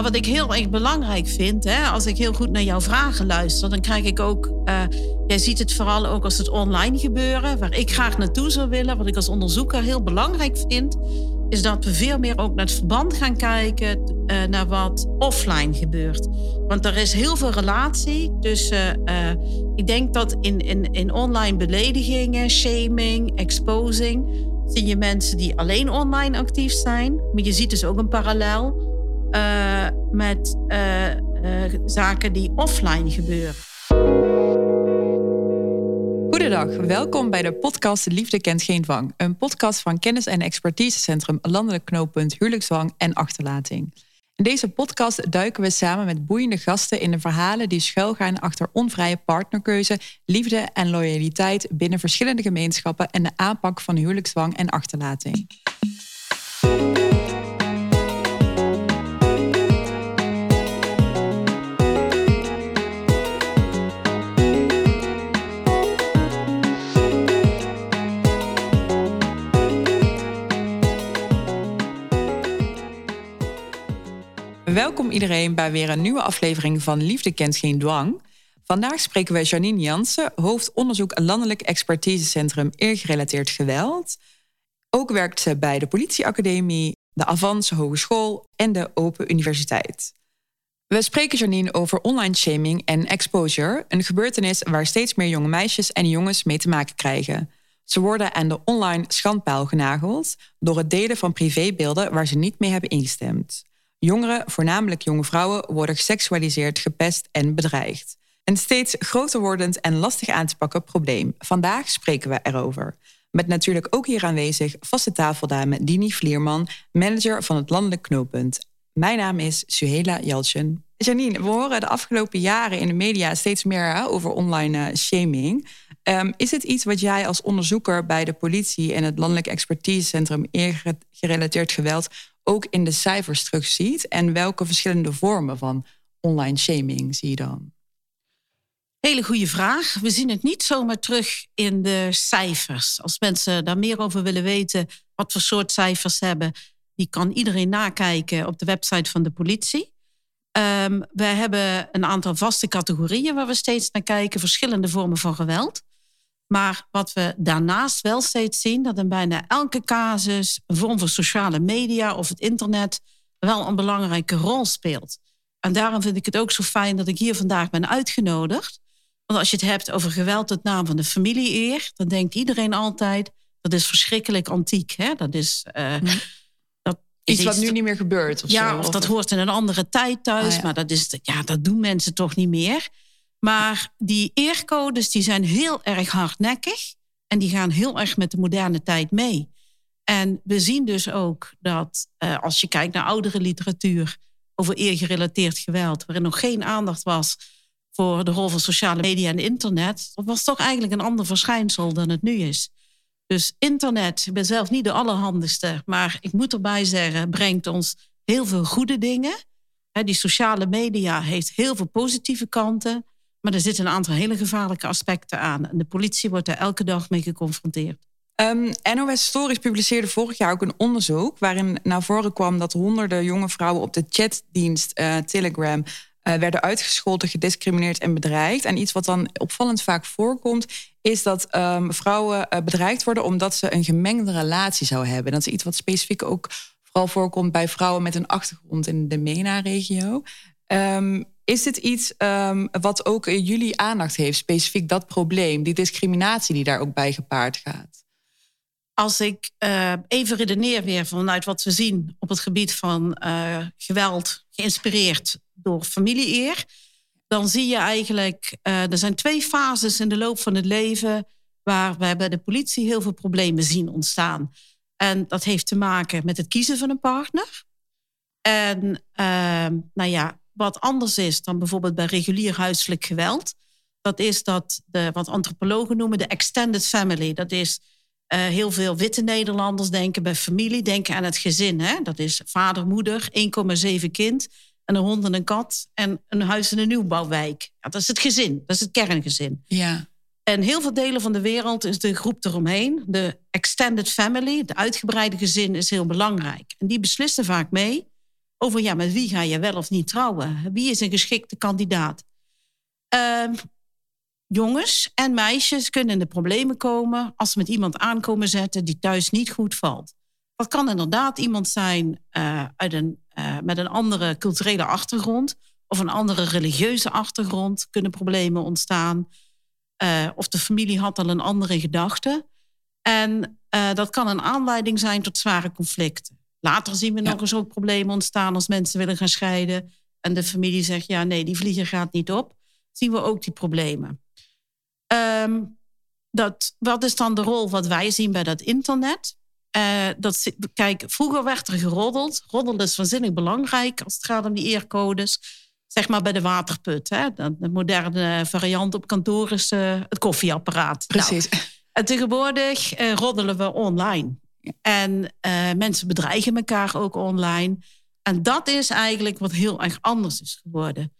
Nou, wat ik heel erg belangrijk vind, hè, als ik heel goed naar jouw vragen luister, dan krijg ik ook. Uh, jij ziet het vooral ook als het online gebeuren, waar ik graag naartoe zou willen. Wat ik als onderzoeker heel belangrijk vind, is dat we veel meer ook naar het verband gaan kijken uh, naar wat offline gebeurt. Want er is heel veel relatie tussen. Uh, ik denk dat in, in, in online beledigingen, shaming, exposing, zie je mensen die alleen online actief zijn. Maar je ziet dus ook een parallel uh, met zaken die offline gebeuren. Goedendag, welkom bij de podcast Liefde kent geen dwang. Een podcast van kennis- en expertisecentrum Landelijk Knooppunt Huwelijksdwang en Achterlating. In deze podcast duiken we samen met boeiende gasten in de verhalen die schuilgaan achter onvrije partnerkeuze, liefde en loyaliteit binnen verschillende gemeenschappen en de aanpak van huwelijksdwang en achterlating. Welkom iedereen bij weer een nieuwe aflevering van Liefde kent geen dwang. Vandaag spreken we Janine Jansen, hoofdonderzoek Landelijk Expertisecentrum Eergerelateerd Geweld. Ook werkt ze bij de Politieacademie, de Avans Hogeschool en de Open Universiteit. We spreken Janine over online shaming en exposure, een gebeurtenis waar steeds meer jonge meisjes en jongens mee te maken krijgen. Ze worden aan de online schandpaal genageld door het delen van privébeelden waar ze niet mee hebben ingestemd. Jongeren, voornamelijk jonge vrouwen, worden geseksualiseerd, gepest en bedreigd. Een steeds groter wordend en lastig aan te pakken probleem. Vandaag spreken we erover. Met natuurlijk ook hier aanwezig vaste tafeldame Dini Vlierman, manager van het Landelijk Knooppunt. Mijn naam is Suhela Jalchen. Janine, we horen de afgelopen jaren in de media steeds meer over online uh, shaming. Um, is het iets wat jij als onderzoeker bij de politie en het Landelijk Expertisecentrum Eergerelateerd Geweld ook in de cijfers terugziet? En welke verschillende vormen van online shaming zie je dan? Hele goede vraag. We zien het niet zomaar terug in de cijfers. Als mensen daar meer over willen weten, wat voor soort cijfers hebben, die kan iedereen nakijken op de website van de politie. Um, we hebben een aantal vaste categorieën waar we steeds naar kijken, verschillende vormen van geweld. Maar wat we daarnaast wel steeds zien, dat in bijna elke casus een vorm van sociale media of het internet wel een belangrijke rol speelt. En daarom vind ik het ook zo fijn dat ik hier vandaag ben uitgenodigd. Want als je het hebt over geweld het naam van de familie-eer, dan denkt iedereen altijd dat is verschrikkelijk antiek. Hè? Dat is. Uh, dat iets wat nu niet meer gebeurt. Of ja, zo, of, dat hoort in een andere tijd thuis. Ah, maar dat, is, ja, dat doen mensen toch niet meer. Maar die eercodes die zijn heel erg hardnekkig en die gaan heel erg met de moderne tijd mee. En we zien dus ook dat uh, als je kijkt naar oudere literatuur over eergerelateerd geweld, waarin nog geen aandacht was voor de rol van sociale media en internet, dat was toch eigenlijk een ander verschijnsel dan het nu is. Dus internet, ik ben zelf niet de allerhandigste, maar ik moet erbij zeggen, brengt ons heel veel goede dingen. die sociale media heeft heel veel positieve kanten. Maar er zitten een aantal hele gevaarlijke aspecten aan. En de politie wordt daar elke dag mee geconfronteerd. Ehm, NOS Stories publiceerde vorig jaar ook een onderzoek waarin naar voren kwam dat honderden jonge vrouwen op de chatdienst uh, Telegram uh, werden uitgescholden, gediscrimineerd en bedreigd. En iets wat dan opvallend vaak voorkomt, is dat um, vrouwen uh, bedreigd worden omdat ze een gemengde relatie zouden hebben. Dat is iets wat specifiek ook vooral voorkomt bij vrouwen met een achtergrond in de MENA-regio. Um, is dit iets um, wat ook jullie aandacht heeft, specifiek dat probleem, die discriminatie die daar ook bij gepaard gaat? Als ik uh, even redeneer weer vanuit wat we zien op het gebied van uh, geweld, geïnspireerd door familieeer, dan zie je eigenlijk, uh, er zijn twee fases in de loop van het leven waar we bij de politie heel veel problemen zien ontstaan. En dat heeft te maken met het kiezen van een partner. En ehm, nou ja, wat anders is dan bijvoorbeeld bij regulier huiselijk geweld. Dat is dat de, wat antropologen noemen de extended family. Dat is uh, heel veel witte Nederlanders denken bij familie, denken aan het gezin. Hè? Dat is vader, moeder, 1,7 kind en een hond en een kat en een huis in een nieuwbouwwijk. Ja, dat is het gezin, dat is het kerngezin. Ja. En heel veel delen van de wereld is de groep eromheen. De extended family, de uitgebreide gezin, is heel belangrijk. En die beslissen vaak mee over ja, met wie ga je wel of niet trouwen? Wie is een geschikte kandidaat? Uh, jongens en meisjes kunnen in de problemen komen als ze met iemand aankomen zetten die thuis niet goed valt. Dat kan inderdaad iemand zijn uh, uit een, uh, met een andere culturele achtergrond of een andere religieuze achtergrond kunnen problemen ontstaan. Uh, of de familie had al een andere gedachte. En dat kan een aanleiding zijn tot zware conflicten. Later zien we ja. nog eens ook problemen ontstaan als mensen willen gaan scheiden. En de familie zegt, ja nee, die vlieger gaat niet op. Zien we ook die problemen. Um, dat, wat is dan de rol wat wij zien bij dat internet? Uh, dat, kijk, vroeger werd er geroddeld. Roddelen is waanzinnig belangrijk als het gaat om die eercodes. Zeg maar bij de waterput. Hè? De, moderne variant op kantoor is uh, het koffieapparaat. Precies. Nou, en tegenwoordig uh, roddelen we online. En mensen bedreigen elkaar ook online. En dat is eigenlijk wat heel erg anders is geworden.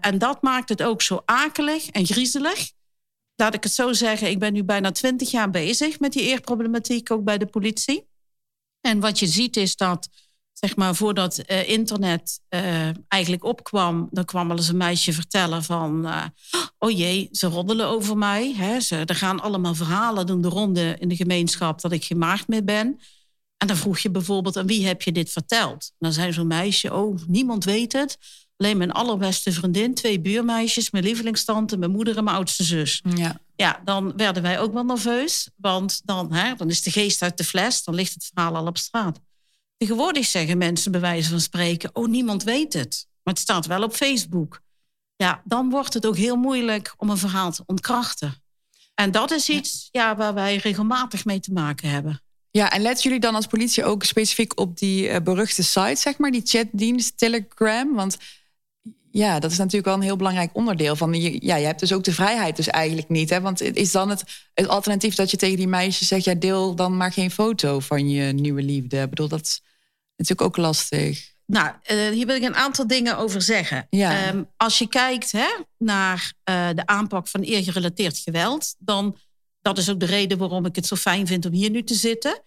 en dat maakt het ook zo akelig en griezelig laat ik het zo zeggen, ik ben nu bijna twintig jaar bezig met die eerproblematiek, ook bij de politie. En wat je ziet is dat, zeg maar, voordat uh, internet uh, eigenlijk opkwam, dan kwam wel eens een meisje vertellen van, uh, oh jee, ze roddelen over mij. Hè? Ze, er gaan allemaal verhalen doen de ronde in de gemeenschap dat ik gemaagd mee ben. En dan vroeg je bijvoorbeeld, aan wie heb je dit verteld? Dan zei zo'n meisje, oh, niemand weet het. Alleen mijn allerbeste vriendin, twee buurmeisjes, mijn lievelingstante, mijn moeder en mijn oudste zus. Ja. Ja, dan werden wij ook wel nerveus. Want dan, hè, dan is de geest uit de fles, dan ligt het verhaal al op straat. Tegenwoordig zeggen mensen bij wijze van spreken: Oh, niemand weet het. Maar het staat wel op Facebook. Ja, dan wordt het ook heel moeilijk om een verhaal te ontkrachten. En dat is iets ja, waar wij regelmatig mee te maken hebben. Ja, en letten jullie dan als politie ook specifiek op die uh, beruchte site, zeg maar, die chatdienst Telegram? Want ja, dat is natuurlijk wel een heel belangrijk onderdeel van. Ja, je hebt dus ook de vrijheid dus eigenlijk niet. Hè? Want is dan het, het alternatief dat je tegen die meisjes zegt... ja, deel dan maar geen foto van je nieuwe liefde. Ik bedoel, dat is natuurlijk ook lastig. Nou, uh, hier wil ik een aantal dingen over zeggen. Ja. Um, als je kijkt hè, naar uh, de aanpak van eergerelateerd geweld... dan dat is ook de reden waarom ik het zo fijn vind om hier nu te zitten.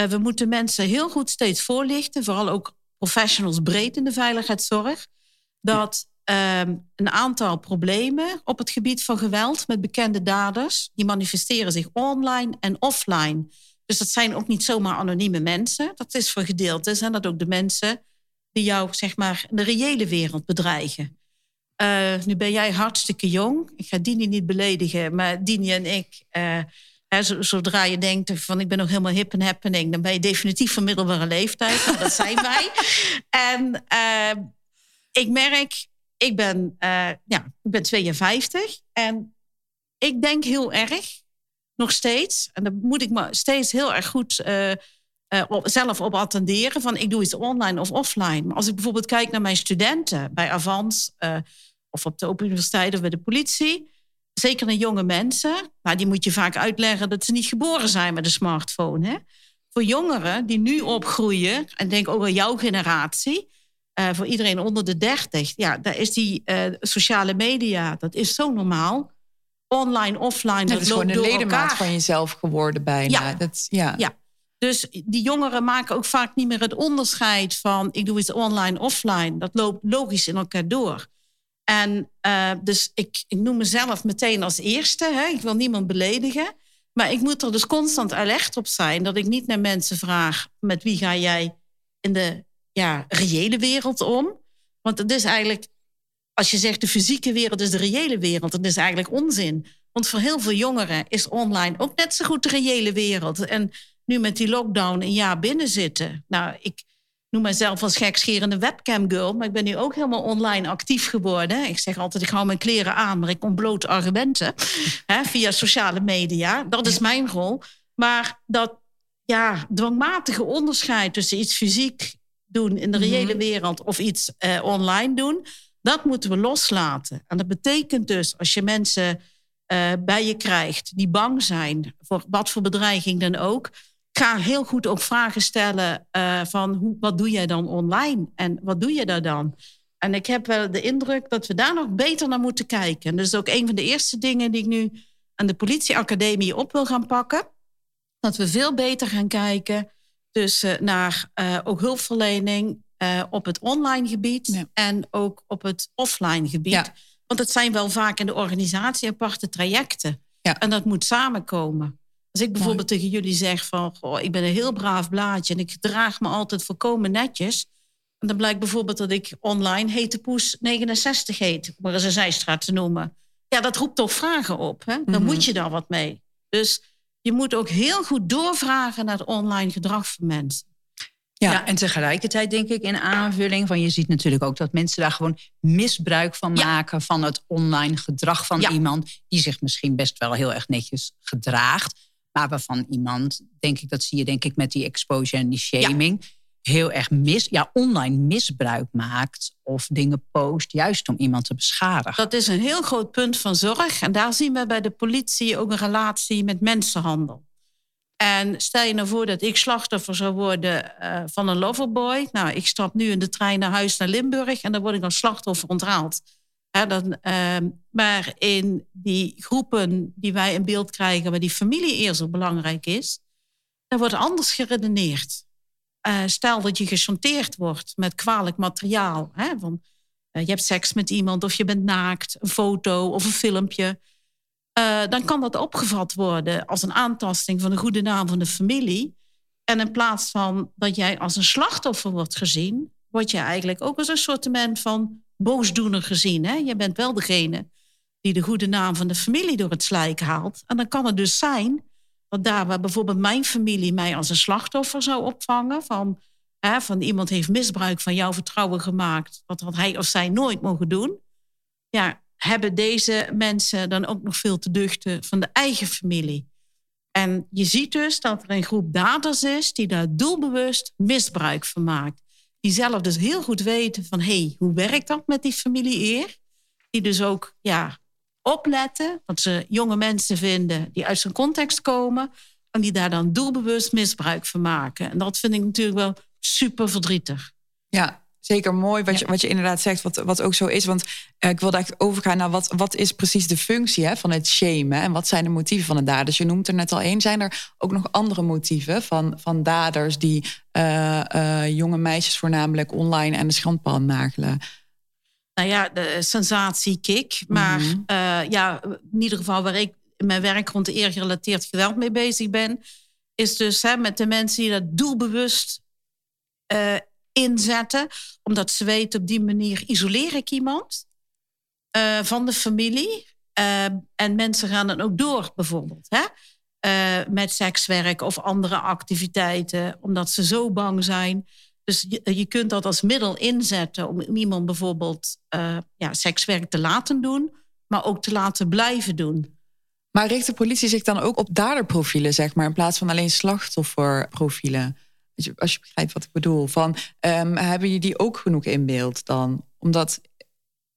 Uh, we moeten mensen heel goed steeds voorlichten. Vooral ook professionals breed in de veiligheidszorg dat um, een aantal problemen op het gebied van geweld met bekende daders, die manifesteren zich online en offline. Dus dat zijn ook niet zomaar anonieme mensen. Dat is voor gedeelte zijn dat ook de mensen die jou zeg maar in de reële wereld bedreigen. Uh, nu ben jij hartstikke jong. Ik ga Dini niet beledigen, maar Dini en ik. Uh, He, zodra je denkt van ik ben nog helemaal hip en happening, dan ben je definitief van middelbare leeftijd. Dat zijn wij. En uh, ik merk, ik ben, uh, ja, ik ben 52 en ik denk heel erg, nog steeds, en daar moet ik me steeds heel erg goed uh, op, zelf op attenderen, van ik doe iets online of offline. Maar als ik bijvoorbeeld kijk naar mijn studenten bij Avans of op de Open Universiteit of bij de politie, zeker naar jonge mensen, nou, die moet je vaak uitleggen dat ze niet geboren zijn met een smartphone. Hè? Voor jongeren die nu opgroeien, en denk ook aan jouw generatie, uh, voor iedereen onder de 30. Ja, daar is die uh, sociale media, dat is zo normaal. Online, offline, dat, dat is gewoon een ledemaat van jezelf geworden bijna. Ja. Dat, ja. ja. Dus die jongeren maken ook vaak niet meer het onderscheid van... ik doe iets online, offline. Dat loopt logisch in elkaar door. En uh, dus ik, ik noem mezelf meteen als eerste. Hè. Ik wil niemand beledigen. Maar ik moet er dus constant alert op zijn... dat ik niet naar mensen vraag... met wie ga jij in de ja, reële wereld om. Want het is eigenlijk, als je zegt de fysieke wereld is de reële wereld, dat is eigenlijk onzin. Want voor heel veel jongeren is online ook net zo goed de reële wereld. En nu met die lockdown een jaar binnen zitten. Nou, ik noem mezelf als gekscherende webcam girl, maar ik ben nu ook helemaal online actief geworden. Ik zeg altijd, ik hou mijn kleren aan, maar ik ontbloot argumenten hè, via sociale media. Dat is mijn rol. Maar dat ja, dwangmatige onderscheid tussen iets fysiek doen in de reële mhm. wereld of iets uh, online doen. Dat moeten we loslaten. En dat betekent dus als je mensen uh, bij je krijgt die bang zijn voor wat voor bedreiging dan ook. Ga heel goed ook vragen stellen uh, van hoe, wat doe jij dan online en wat doe je daar dan? En ik heb wel de indruk dat we daar nog beter naar moeten kijken. En dat is ook een van de eerste dingen die ik nu aan de politieacademie op wil gaan pakken. Dat we veel beter gaan kijken dus naar uh, ook hulpverlening uh, op het online gebied en ook op het offline gebied. Ja. Want het zijn wel vaak in de organisatie aparte trajecten. Ja. En dat moet samenkomen. Als ik bijvoorbeeld tegen jullie zeg van... Goh, ik ben een heel braaf blaadje en ik draag me altijd volkomen netjes... En dan blijkt bijvoorbeeld dat ik online hete poes 69 heet. Om maar eens een zijstraat te noemen. Ja, dat roept toch vragen op. Hè? Dan mhm. moet je daar wat mee. Dus je moet ook heel goed doorvragen naar het online gedrag van mensen. Ja. en tegelijkertijd denk ik in aanvulling van je ziet natuurlijk ook dat mensen daar gewoon misbruik van maken van het online gedrag van iemand die zich misschien best wel heel erg netjes gedraagt, maar waarvan iemand, denk ik, dat zie je denk ik met die exposure en die shaming, heel erg mis, ja, online misbruik maakt of dingen post, juist om iemand te beschadigen. Dat is een heel groot punt van zorg. En daar zien we bij de politie ook een relatie met mensenhandel. En stel je nou voor dat ik slachtoffer zou worden uh, van een loverboy. Nou, ik stap nu in de trein naar huis naar Limburg en dan word ik als slachtoffer onthaald. dan, uh, maar in die groepen die wij in beeld krijgen, waar die familie eerst zo belangrijk is, daar wordt anders geredeneerd. Uh, stel dat je gechanteerd wordt met kwalijk materiaal. Hè, van, uh, je hebt seks met iemand of je bent naakt, een foto of een filmpje. Uh, dan kan dat opgevat worden als een aantasting van de goede naam van de familie. En in plaats van dat jij als een slachtoffer wordt gezien, word je eigenlijk ook als een soort van boosdoener gezien. Hè? Je bent wel degene die de goede naam van de familie door het slijk haalt. En dan kan het dus zijn dat daar waar bijvoorbeeld mijn familie mij als een slachtoffer zou opvangen, van, hè, van iemand heeft misbruik van jouw vertrouwen gemaakt, wat had hij of zij nooit mogen doen, ja, hebben deze mensen dan ook nog veel te duchten van de eigen familie. En je ziet dus dat er een groep daders is die daar doelbewust misbruik van maakt. Die zelf dus heel goed weten van, hé, hey, hoe werkt dat met die familie eer? Die dus ook ja, opletten. Dat ze jonge mensen vinden die uit zijn context komen. En die daar dan doelbewust misbruik van maken. En dat vind ik natuurlijk wel super verdrietig. Ja, zeker mooi wat, je, wat je inderdaad zegt, wat, wat ook zo is. Want uh, ik wilde eigenlijk overgaan naar wat, wat is precies de functie hè, van het shamen en wat zijn de motieven van de daders? Je noemt er net al één. Zijn er ook nog andere motieven van, van daders die uh, uh, jonge meisjes voornamelijk online en de schandpaal nagelen? Nou ja, de sensatiekick. Maar mhm. eh, ja, in ieder geval waar ik in mijn werk rond eergerelateerd geweld mee bezig ben, is dus hè, met de mensen die dat doelbewust uh, inzetten, omdat ze weten op die manier isoleer ik iemand uh, van de familie. en mensen gaan dan ook door, bijvoorbeeld. Hè? met sekswerk of andere activiteiten, omdat ze zo bang zijn dus je, je kunt dat als middel inzetten om iemand bijvoorbeeld uh, ja, sekswerk te laten doen, maar ook te laten blijven doen. Maar richt de politie zich dan ook op daderprofielen, zeg maar, in plaats van alleen slachtofferprofielen? Als je begrijpt wat ik bedoel. Van, um, hebben jullie die ook genoeg in beeld dan? Omdat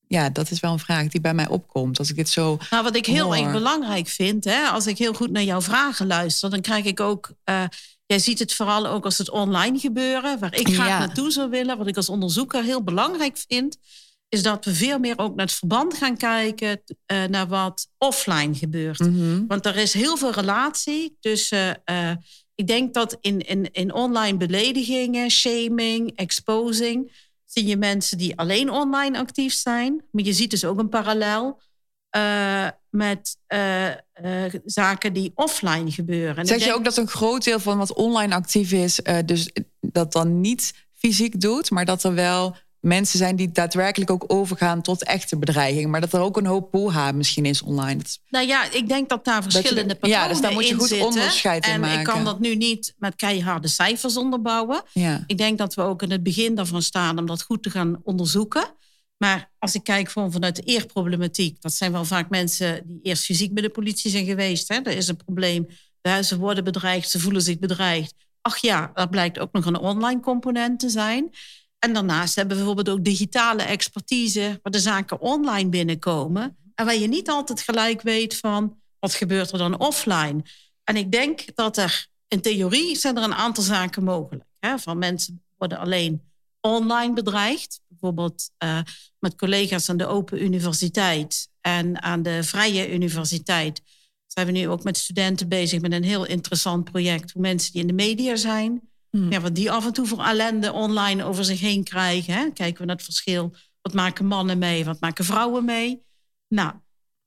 ja, dat is wel een vraag die bij mij opkomt. Als ik dit zo. Nou, wat ik heel erg belangrijk vind, hè, als ik heel goed naar jouw vragen luister, dan krijg ik ook. Uh, Jij ziet het vooral ook als het online gebeuren, waar ik graag naartoe zou willen. Wat ik als onderzoeker heel belangrijk vind, is dat we veel meer ook naar het verband gaan kijken uh, naar wat offline gebeurt. Mhm. Want er is heel veel relatie tussen. Uh, ik denk dat in, in, in online beledigingen, shaming, exposing, zie je mensen die alleen online actief zijn. Maar je ziet dus ook een parallel uh, met uh, uh, zaken die offline gebeuren. Zeg je ook dat een groot deel van wat online actief is, dus dat dan niet fysiek doet, maar dat er wel mensen zijn die daadwerkelijk ook overgaan tot echte bedreiging. Maar dat er ook een hoop poeha misschien is online. Nou ja, ik denk dat daar verschillende dat patronen Ja, dus daar moet je goed onderscheid in en maken. En ik kan dat nu niet met keiharde cijfers onderbouwen. Ja. Ik denk dat we ook in het begin daarvan staan om dat goed te gaan onderzoeken. Maar als ik kijk gewoon vanuit de eerproblematiek, dat zijn wel vaak mensen die eerst fysiek bij de politie zijn geweest. Hè? Er is een probleem, ze worden bedreigd, ze voelen zich bedreigd. Ach ja, dat blijkt ook nog een online component te zijn. En daarnaast hebben we bijvoorbeeld ook digitale expertise, waar de zaken online binnenkomen. En waar je niet altijd gelijk weet van wat gebeurt er dan offline. En ik denk dat er in theorie zijn er een aantal zaken mogelijk. Hè? Van mensen worden alleen online bedreigd. Bijvoorbeeld uh, met collega's aan de Open Universiteit en aan de Vrije Universiteit zijn we nu ook met studenten bezig met een heel interessant project. Hoe mensen die in de media zijn, hmm. ja, wat die af en toe voor ellende online over zich heen krijgen. Hè? Kijken we naar het verschil. Wat maken mannen mee? Wat maken vrouwen mee? Nou,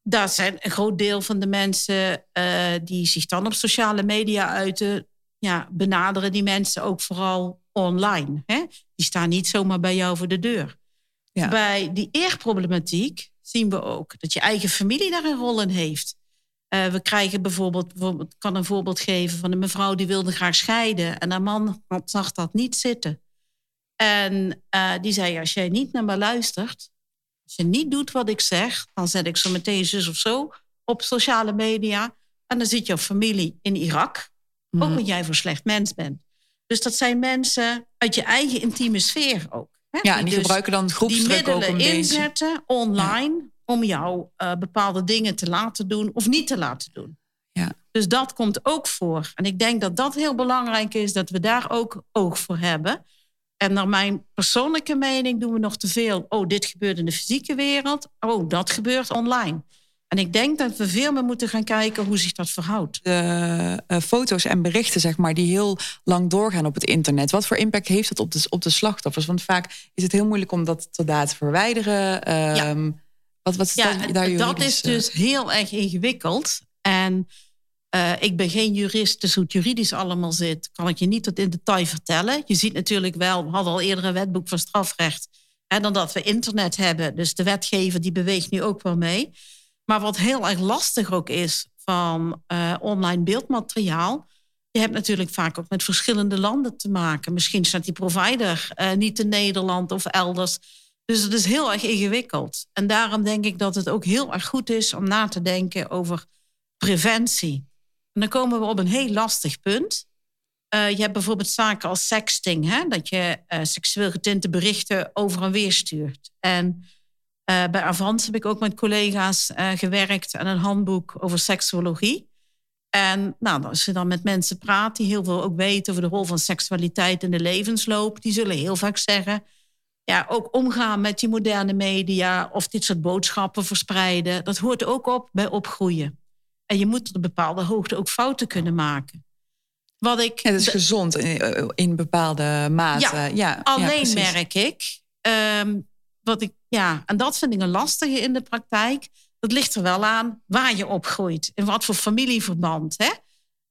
daar zijn een groot deel van de mensen uh, die zich dan op sociale media uiten, ja, benaderen die mensen ook vooral online. Hè? Die staan niet zomaar bij jou voor de deur. Ja. Bij die eerproblematiek zien we ook dat je eigen familie daar een rol in heeft. Uh, we krijgen bijvoorbeeld, bijvoorbeeld, kan een voorbeeld geven van een mevrouw die wilde graag scheiden en haar man zag dat niet zitten. En uh, die zei: Als jij niet naar me luistert, als je niet doet wat ik zeg, dan zet ik zo meteen zus of zo op sociale media. En dan zit jouw familie in Irak. Ook omdat jij voor slecht mens bent. Dus dat zijn mensen uit je eigen intieme sfeer ook. Hè? Ja, en die dus gebruiken dan groepsdruk ook een inzetten online om jou uh, bepaalde dingen te laten doen of niet te laten doen. Ja. Dus dat komt ook voor. En ik denk dat dat heel belangrijk is, dat we daar ook oog voor hebben. En naar mijn persoonlijke mening doen we nog te veel. Oh, dit gebeurt in de fysieke wereld. Oh, dat gebeurt online. En ik denk dat we veel meer moeten gaan kijken hoe zich dat verhoudt. De uh, foto's en berichten, zeg maar, die heel lang doorgaan op het internet. Wat voor impact heeft dat op de, op de slachtoffers? Want vaak is het heel moeilijk om dat te laten verwijderen. ja. Ehm, wat, wat is ja, daar Dat is dus heel erg ingewikkeld. En uh, ik ben geen jurist, dus hoe het juridisch allemaal zit, kan ik je niet tot in detail vertellen. Je ziet natuurlijk wel, we hadden al eerder een wetboek van strafrecht. En dan dat we internet hebben. Dus de wetgever die beweegt nu ook wel mee. Maar wat heel erg lastig ook is van uh, online beeldmateriaal. Je hebt natuurlijk vaak ook met verschillende landen te maken. Misschien staat die provider uh, niet in Nederland of elders. Dus het is heel erg ingewikkeld. En daarom denk ik dat het ook heel erg goed is om na te denken over preventie. En dan komen we op een heel lastig punt. Uh, je hebt bijvoorbeeld zaken als sexting, hè? dat je seksueel getinte berichten over en weer stuurt. En uh, bij Avans heb ik ook met collega's gewerkt aan een handboek over seksuologie. En nou, als je dan met mensen praat die heel veel ook weten over de rol van seksualiteit in de levensloop, die zullen heel vaak zeggen: ja, ook omgaan met die moderne media of dit soort boodschappen verspreiden, dat hoort ook op bij opgroeien. En je moet tot een bepaalde hoogte ook fouten kunnen maken. Wat ik. Het is gezond in, in, bepaalde mate. Ja, ja alleen merk ik. Ehm, wat ik, ja, en dat vind ik een lastige in de praktijk. Dat ligt er wel aan waar je opgroeit. In wat voor familieverband. Hè?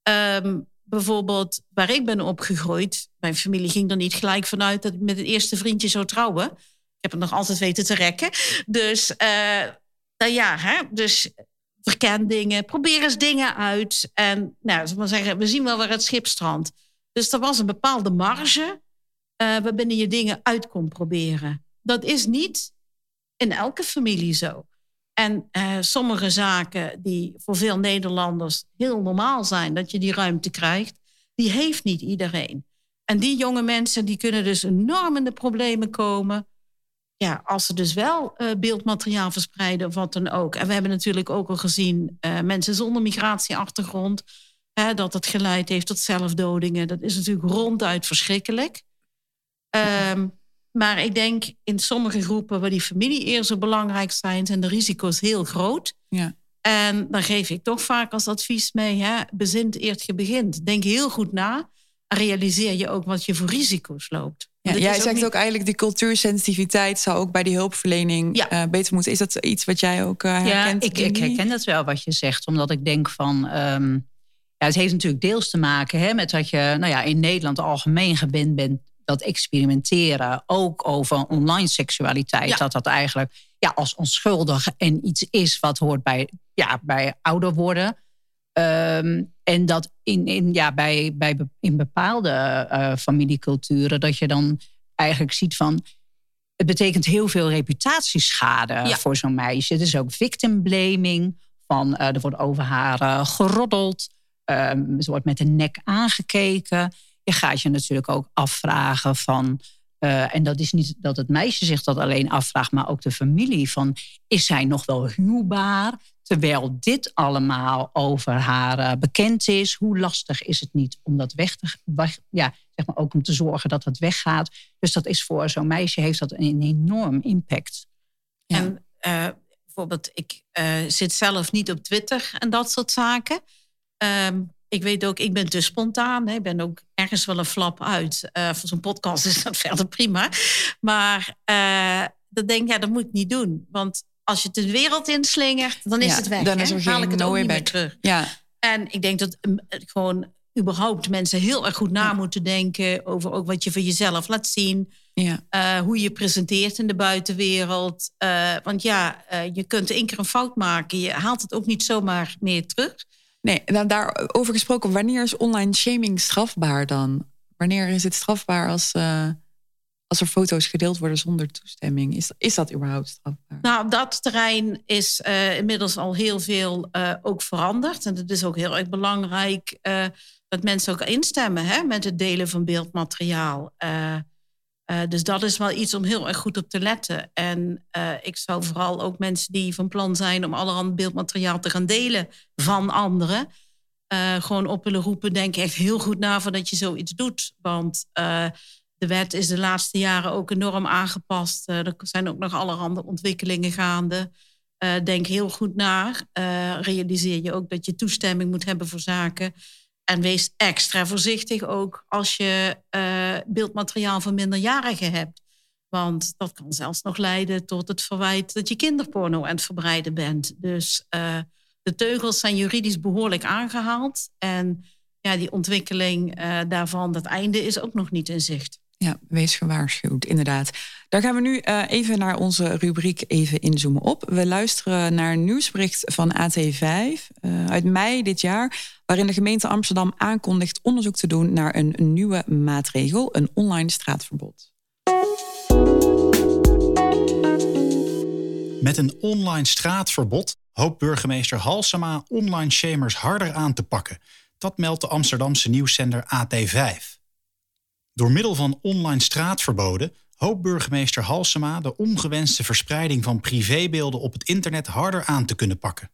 Ehm, bijvoorbeeld waar ik ben opgegroeid. Mijn familie ging er niet gelijk vanuit dat ik met het eerste vriendje zou trouwen. Ik heb het nog altijd weten te rekken. Dus, uh, nou ja, hè? dus verken dingen, probeer eens dingen uit. En nou, maar zeggen, we zien wel waar het schip strandt. Dus er was een bepaalde marge uh, waarbinnen je dingen uit kon proberen. Dat is niet in elke familie zo. En uh, sommige zaken die voor veel Nederlanders heel normaal zijn, dat je die ruimte krijgt, die heeft niet iedereen. En die jonge mensen die kunnen dus enorm in de problemen komen ja, als ze dus wel uh, beeldmateriaal verspreiden of wat dan ook. En we hebben natuurlijk ook al gezien uh, mensen zonder migratieachtergrond. Hè, dat het geleid heeft tot zelfdodingen. Dat is natuurlijk ronduit verschrikkelijk. Um, maar ik denk in sommige groepen waar die familie eerst zo belangrijk zijn, zijn de risico's heel groot. Ja. En dan geef ik toch vaak als advies mee: hè, bezint eerst je begint. Denk heel goed na. En realiseer je ook wat je voor risico's loopt. Ja, jij zegt ook eigenlijk die cultuursensitiviteit zou ook bij die hulpverlening ja. uh, beter moeten. Is dat iets wat jij ook uh, herkent? Ja, ik, ik, herken dat wel wat je zegt, omdat ik denk van. Um, ja, het heeft natuurlijk deels te maken hè, met dat je nou ja, in Nederland algemeen gewend bent dat experimenteren, ook over online seksualiteit, dat dat eigenlijk ja, als onschuldig en iets is wat hoort bij, ja, bij ouder worden. Um, en dat in, in, ja, bij, bij, in bepaalde uh, familieculturen, dat je dan eigenlijk ziet van. Het betekent heel veel reputatieschade voor zo'n meisje. Het is ook victim blaming. Van, uh, er wordt over haar uh, geroddeld. Um, ze wordt met de nek aangekeken. Je gaat je natuurlijk ook afvragen van. en dat is niet dat het meisje zich dat alleen afvraagt, maar ook de familie. Van, is zij nog wel huwbaar? Terwijl dit allemaal over haar uh, bekend is, hoe lastig is het niet om dat weg te ja, zeg maar ook om te zorgen dat het weggaat. Dus dat is voor zo'n meisje heeft dat een enorm impact. En uh, bijvoorbeeld, ik zit zelf niet op Twitter en dat soort zaken. Ehm, ik weet ook, ik ben te spontaan. Hè. Ik ben ook ergens wel een flap uit. voor zo'n podcast is dat verder prima. Maar dan denk ik, ja, dat moet ik niet doen. Want als je het de wereld inslingert, dan is het weg. Dan is er Haal ik het ook niet meer terug. Ja. En ik denk dat gewoon überhaupt mensen heel erg goed na moeten denken over ook wat je voor jezelf laat zien. Ja. Uh, hoe je presenteert in de buitenwereld. Uh, want ja, uh, je kunt één keer een fout maken. Je haalt het ook niet zomaar meer terug. Nee, dan daarover gesproken, wanneer is online shaming strafbaar dan? Wanneer is het strafbaar als als er foto's gedeeld worden zonder toestemming. Is, is dat überhaupt strafbaar? Nou, op dat terrein is uh, inmiddels al heel veel uh, ook veranderd. En het is ook heel erg belangrijk dat mensen ook instemmen hè, met het delen van beeldmateriaal. Dus dat is wel iets om heel erg goed op te letten. En ik zou vooral ook mensen die van plan zijn om allerhand beeldmateriaal te gaan delen van anderen. gewoon op willen roepen, denk echt heel goed na voordat je zoiets doet. Want de wet is de laatste jaren ook enorm aangepast. Er zijn ook nog allerhande ontwikkelingen gaande. Denk heel goed na. Realiseer je ook dat je toestemming moet hebben voor zaken. En wees extra voorzichtig ook als je beeldmateriaal van minderjarigen hebt. Want dat kan zelfs nog leiden tot het verwijt dat je kinderporno aan het verbreiden bent. Dus de teugels zijn juridisch behoorlijk aangehaald. En ja, die ontwikkeling daarvan, dat einde is ook nog niet in zicht. Ja, wees gewaarschuwd, inderdaad. Daar gaan we nu uh, even naar onze rubriek even inzoomen op. We luisteren naar een nieuwsbericht van AT5 uh, eh, uit mei dit jaar... waarin de gemeente Amsterdam aankondigt onderzoek te doen... naar een nieuwe maatregel, een online straatverbod. Met een online straatverbod hoopt burgemeester Halsema online shamers harder aan te pakken. Dat meldt de Amsterdamse nieuwszender AT5. Door middel van online straatverboden hoopt burgemeester Halsema de ongewenste verspreiding van privébeelden op het internet harder aan te kunnen pakken.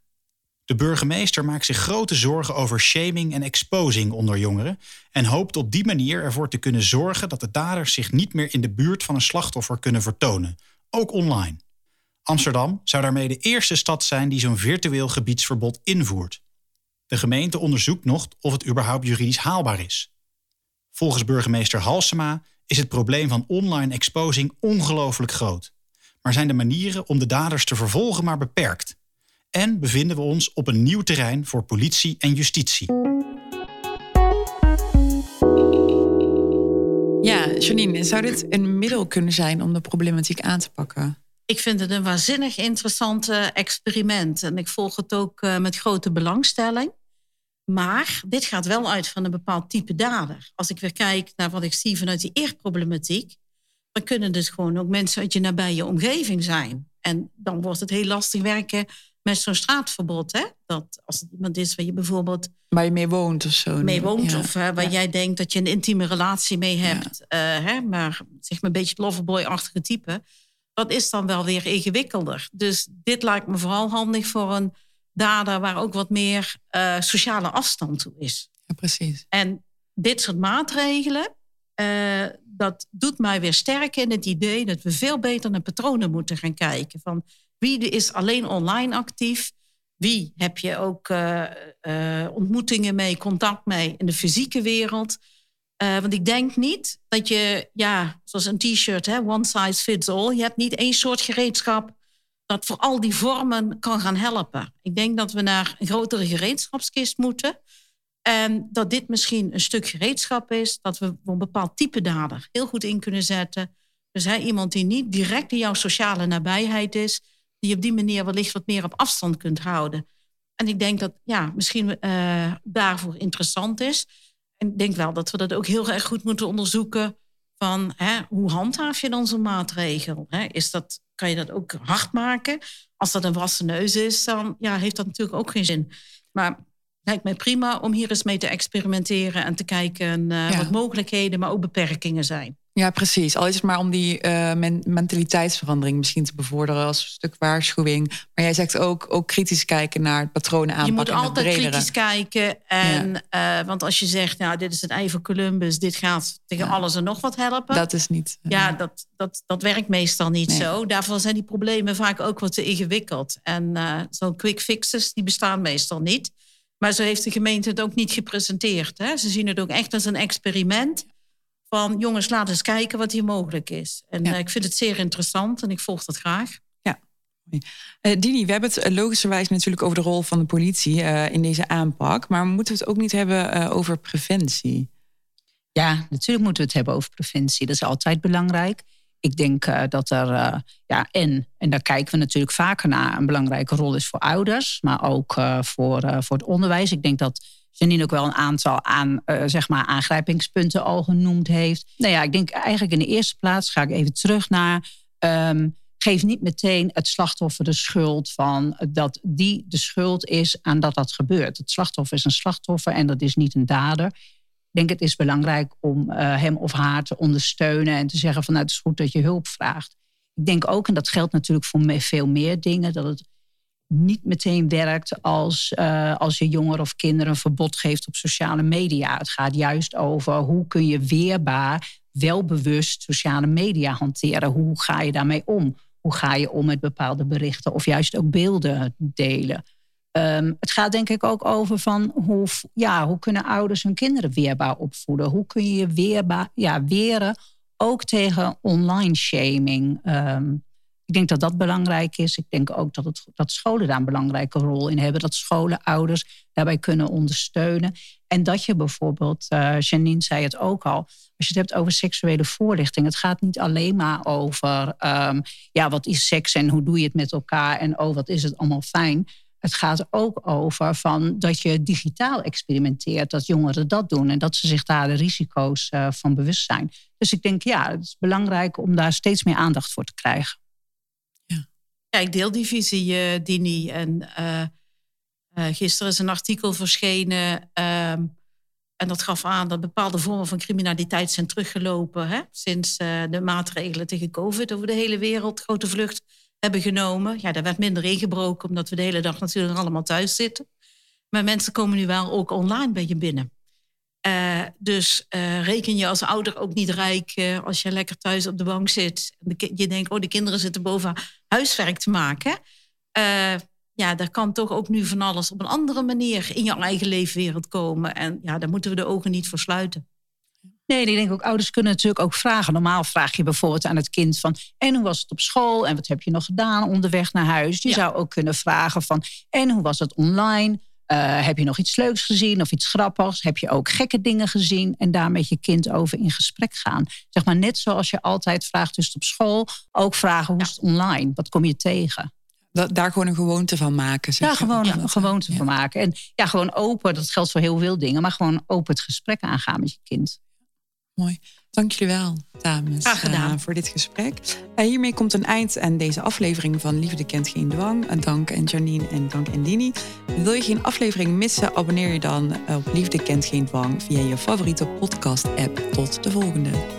De burgemeester maakt zich grote zorgen over shaming en exposing onder jongeren en hoopt op die manier ervoor te kunnen zorgen dat de daders zich niet meer in de buurt van een slachtoffer kunnen vertonen, ook online. Amsterdam zou daarmee de eerste stad zijn die zo'n virtueel gebiedsverbod invoert. De gemeente onderzoekt nog of het überhaupt juridisch haalbaar is. Volgens burgemeester Halsema is het probleem van online exposing ongelooflijk groot. Maar zijn de manieren om de daders te vervolgen maar beperkt? En bevinden we ons op een nieuw terrein voor politie en justitie? Ja, Janine, zou dit een middel kunnen zijn om de problematiek aan te pakken? Ik vind het een waanzinnig interessant experiment. En ik volg het ook eh, met grote belangstelling. Maar dit gaat wel uit van een bepaald type dader. Als ik weer kijk naar wat ik zie vanuit die eerproblematiek, dan kunnen dus gewoon ook mensen uit je nabije omgeving zijn. En dan wordt het heel lastig werken met zo'n straatverbod. Hè? Dat als het iemand is waar je bijvoorbeeld. Waar je mee woont of zo. Mee woont, of waar jij denkt dat je een intieme relatie mee hebt. Uh, hè? Maar zeg maar een beetje het loverboy-achtige type. Dat is dan wel weer ingewikkelder. Dus dit lijkt me vooral handig voor een dader waar ook wat meer uh, sociale afstand toe is. Ja, precies. En dit soort maatregelen, uh, dat doet mij weer sterk in het idee dat we veel beter naar patronen moeten gaan kijken. Van wie is alleen online actief? Wie heb je ook uh, ontmoetingen mee, contact mee in de fysieke wereld? want ik denk niet dat je, ja, zoals een t-shirt, one size fits all. Je hebt niet één soort gereedschap dat voor al die vormen kan gaan helpen. Ik denk dat we naar een grotere gereedschapskist moeten. En dat dit misschien een stuk gereedschap is, dat we voor een bepaald type dader heel goed in kunnen zetten. Dus hè, iemand die niet direct in jouw sociale nabijheid is, die op die manier wellicht wat meer op afstand kunt houden. En ik denk dat ja, misschien uh, daarvoor interessant is. En ik denk wel dat we dat ook heel erg goed moeten onderzoeken. Van hè, hoe handhaaf je dan zo'n maatregel? Hè? Is dat kan je dat ook hard maken. Als dat een wassen neus is, dan ja, heeft dat natuurlijk ook geen zin. Maar het lijkt mij prima om hier eens mee te experimenteren en te kijken uh, wat mogelijkheden, maar ook beperkingen zijn. Ja, precies. Al is het maar om die uh, mentaliteitsverandering misschien te bevorderen als een stuk waarschuwing. Maar jij zegt ook, ook kritisch kijken naar het patronen aanpakken. Je moet altijd kritisch kijken. En, uh, want als je zegt, nou, dit is het ei van Columbus, dit gaat tegen alles en nog wat helpen. Dat is niet. Uh, ja, dat, dat, dat werkt meestal niet zo. Daarvoor zijn die problemen vaak ook wat te ingewikkeld. En zo'n quick fixes, die bestaan meestal niet. Maar zo heeft de gemeente het ook niet gepresenteerd. Hè? Ze zien het ook echt als een experiment van jongens, laten eens kijken wat hier mogelijk is. En eh, ik vind het zeer interessant en ik volg dat graag. Ja. Uh, Dini, we hebben het uh, logischerwijs natuurlijk over de rol van de politie in deze aanpak. Maar moeten we het ook niet hebben over preventie? Ja, natuurlijk moeten we het hebben over preventie. Dat is altijd belangrijk. Ik denk dat er, ja, en, en daar kijken we natuurlijk vaker naar, een belangrijke rol is voor ouders, maar ook voor, voor het onderwijs. Ik denk dat Janine ook wel een aantal aan, zeg maar aangrijpingspunten al genoemd heeft. Nou ja, ik denk eigenlijk in de eerste plaats ga ik even terug naar. Um, geef niet meteen het slachtoffer de schuld van dat die de schuld is aan dat dat gebeurt. Het slachtoffer is een slachtoffer en dat is niet een dader. Ik denk het is belangrijk om uh, hem of haar te ondersteunen en te zeggen van nou, het is goed dat je hulp vraagt. Ik denk ook, en dat geldt natuurlijk voor veel meer dingen, dat het niet meteen werkt als, uh, als je jonger of kinderen een verbod geeft op sociale media. Het gaat juist over hoe kun je weerbaar, welbewust sociale media hanteren. Hoe ga je daarmee om? Hoe ga je om met bepaalde berichten of juist ook beelden delen? Um, het gaat denk ik ook over van hoe, ja, hoe kunnen ouders hun kinderen weerbaar opvoeden? Hoe kun je je weerbaar, ja, weren ook tegen online shaming? Um, ik denk dat dat belangrijk is. Ik denk ook dat, het, dat scholen daar een belangrijke rol in hebben. Dat scholen ouders daarbij kunnen ondersteunen. En dat je bijvoorbeeld, uh, Janine zei het ook al, als je het hebt over seksuele voorlichting. Het gaat niet alleen maar over um, ja, wat is seks en hoe doe je het met elkaar en oh, wat is het allemaal fijn. Het gaat ook over van dat je digitaal experimenteert, dat jongeren dat doen en dat ze zich daar de risico's uh, van bewust zijn. Dus ik denk ja, het is belangrijk om daar steeds meer aandacht voor te krijgen. Ja, ik deel die visie, uh, Dini. En uh, gisteren is een artikel verschenen. Ehm, en dat gaf aan dat bepaalde vormen van criminaliteit zijn teruggelopen. Hè? Sinds de maatregelen tegen COVID over de hele wereld grote vlucht hebben genomen. Ja, daar werd minder ingebroken, omdat we de hele dag natuurlijk allemaal thuis zitten. Maar mensen komen nu wel ook online bij je binnen. Uh, dus uh, reken je als ouder ook niet rijk uh, als je lekker thuis op de bank zit. En je denkt, oh, de kinderen zitten boven huiswerk te maken. ja, daar kan toch ook nu van alles op een andere manier in jouw eigen leefwereld komen. En ja, daar moeten we de ogen niet voor sluiten. Nee, ik denk ook, ouders kunnen natuurlijk ook vragen. Normaal vraag je bijvoorbeeld aan het kind van... en hoe was het op school? En wat heb je nog gedaan onderweg naar huis? Je ja. zou ook kunnen vragen van... en hoe was het online? Uh, heb je nog iets leuks gezien of iets grappigs? Heb je ook gekke dingen gezien? En daar met je kind over in gesprek gaan. Zeg maar net zoals je altijd vraagt dus op school. Ook vragen hoe is het online? Wat kom je tegen? Dat, daar gewoon een gewoonte van maken. Zeg daar gewoon een gewoonte van maken. En ja, gewoon open, dat geldt voor heel veel dingen. Maar gewoon open het gesprek aangaan met je kind. Mooi. Dank jullie wel, dames. Uh, voor dit gesprek. Uh, hiermee komt een eind aan deze aflevering van Liefde kent geen dwang. Uh, dank en Janine en dank en Dini. Wil je geen aflevering missen, abonneer je dan op Liefde kent geen dwang via je favoriete podcast-app. Tot de volgende.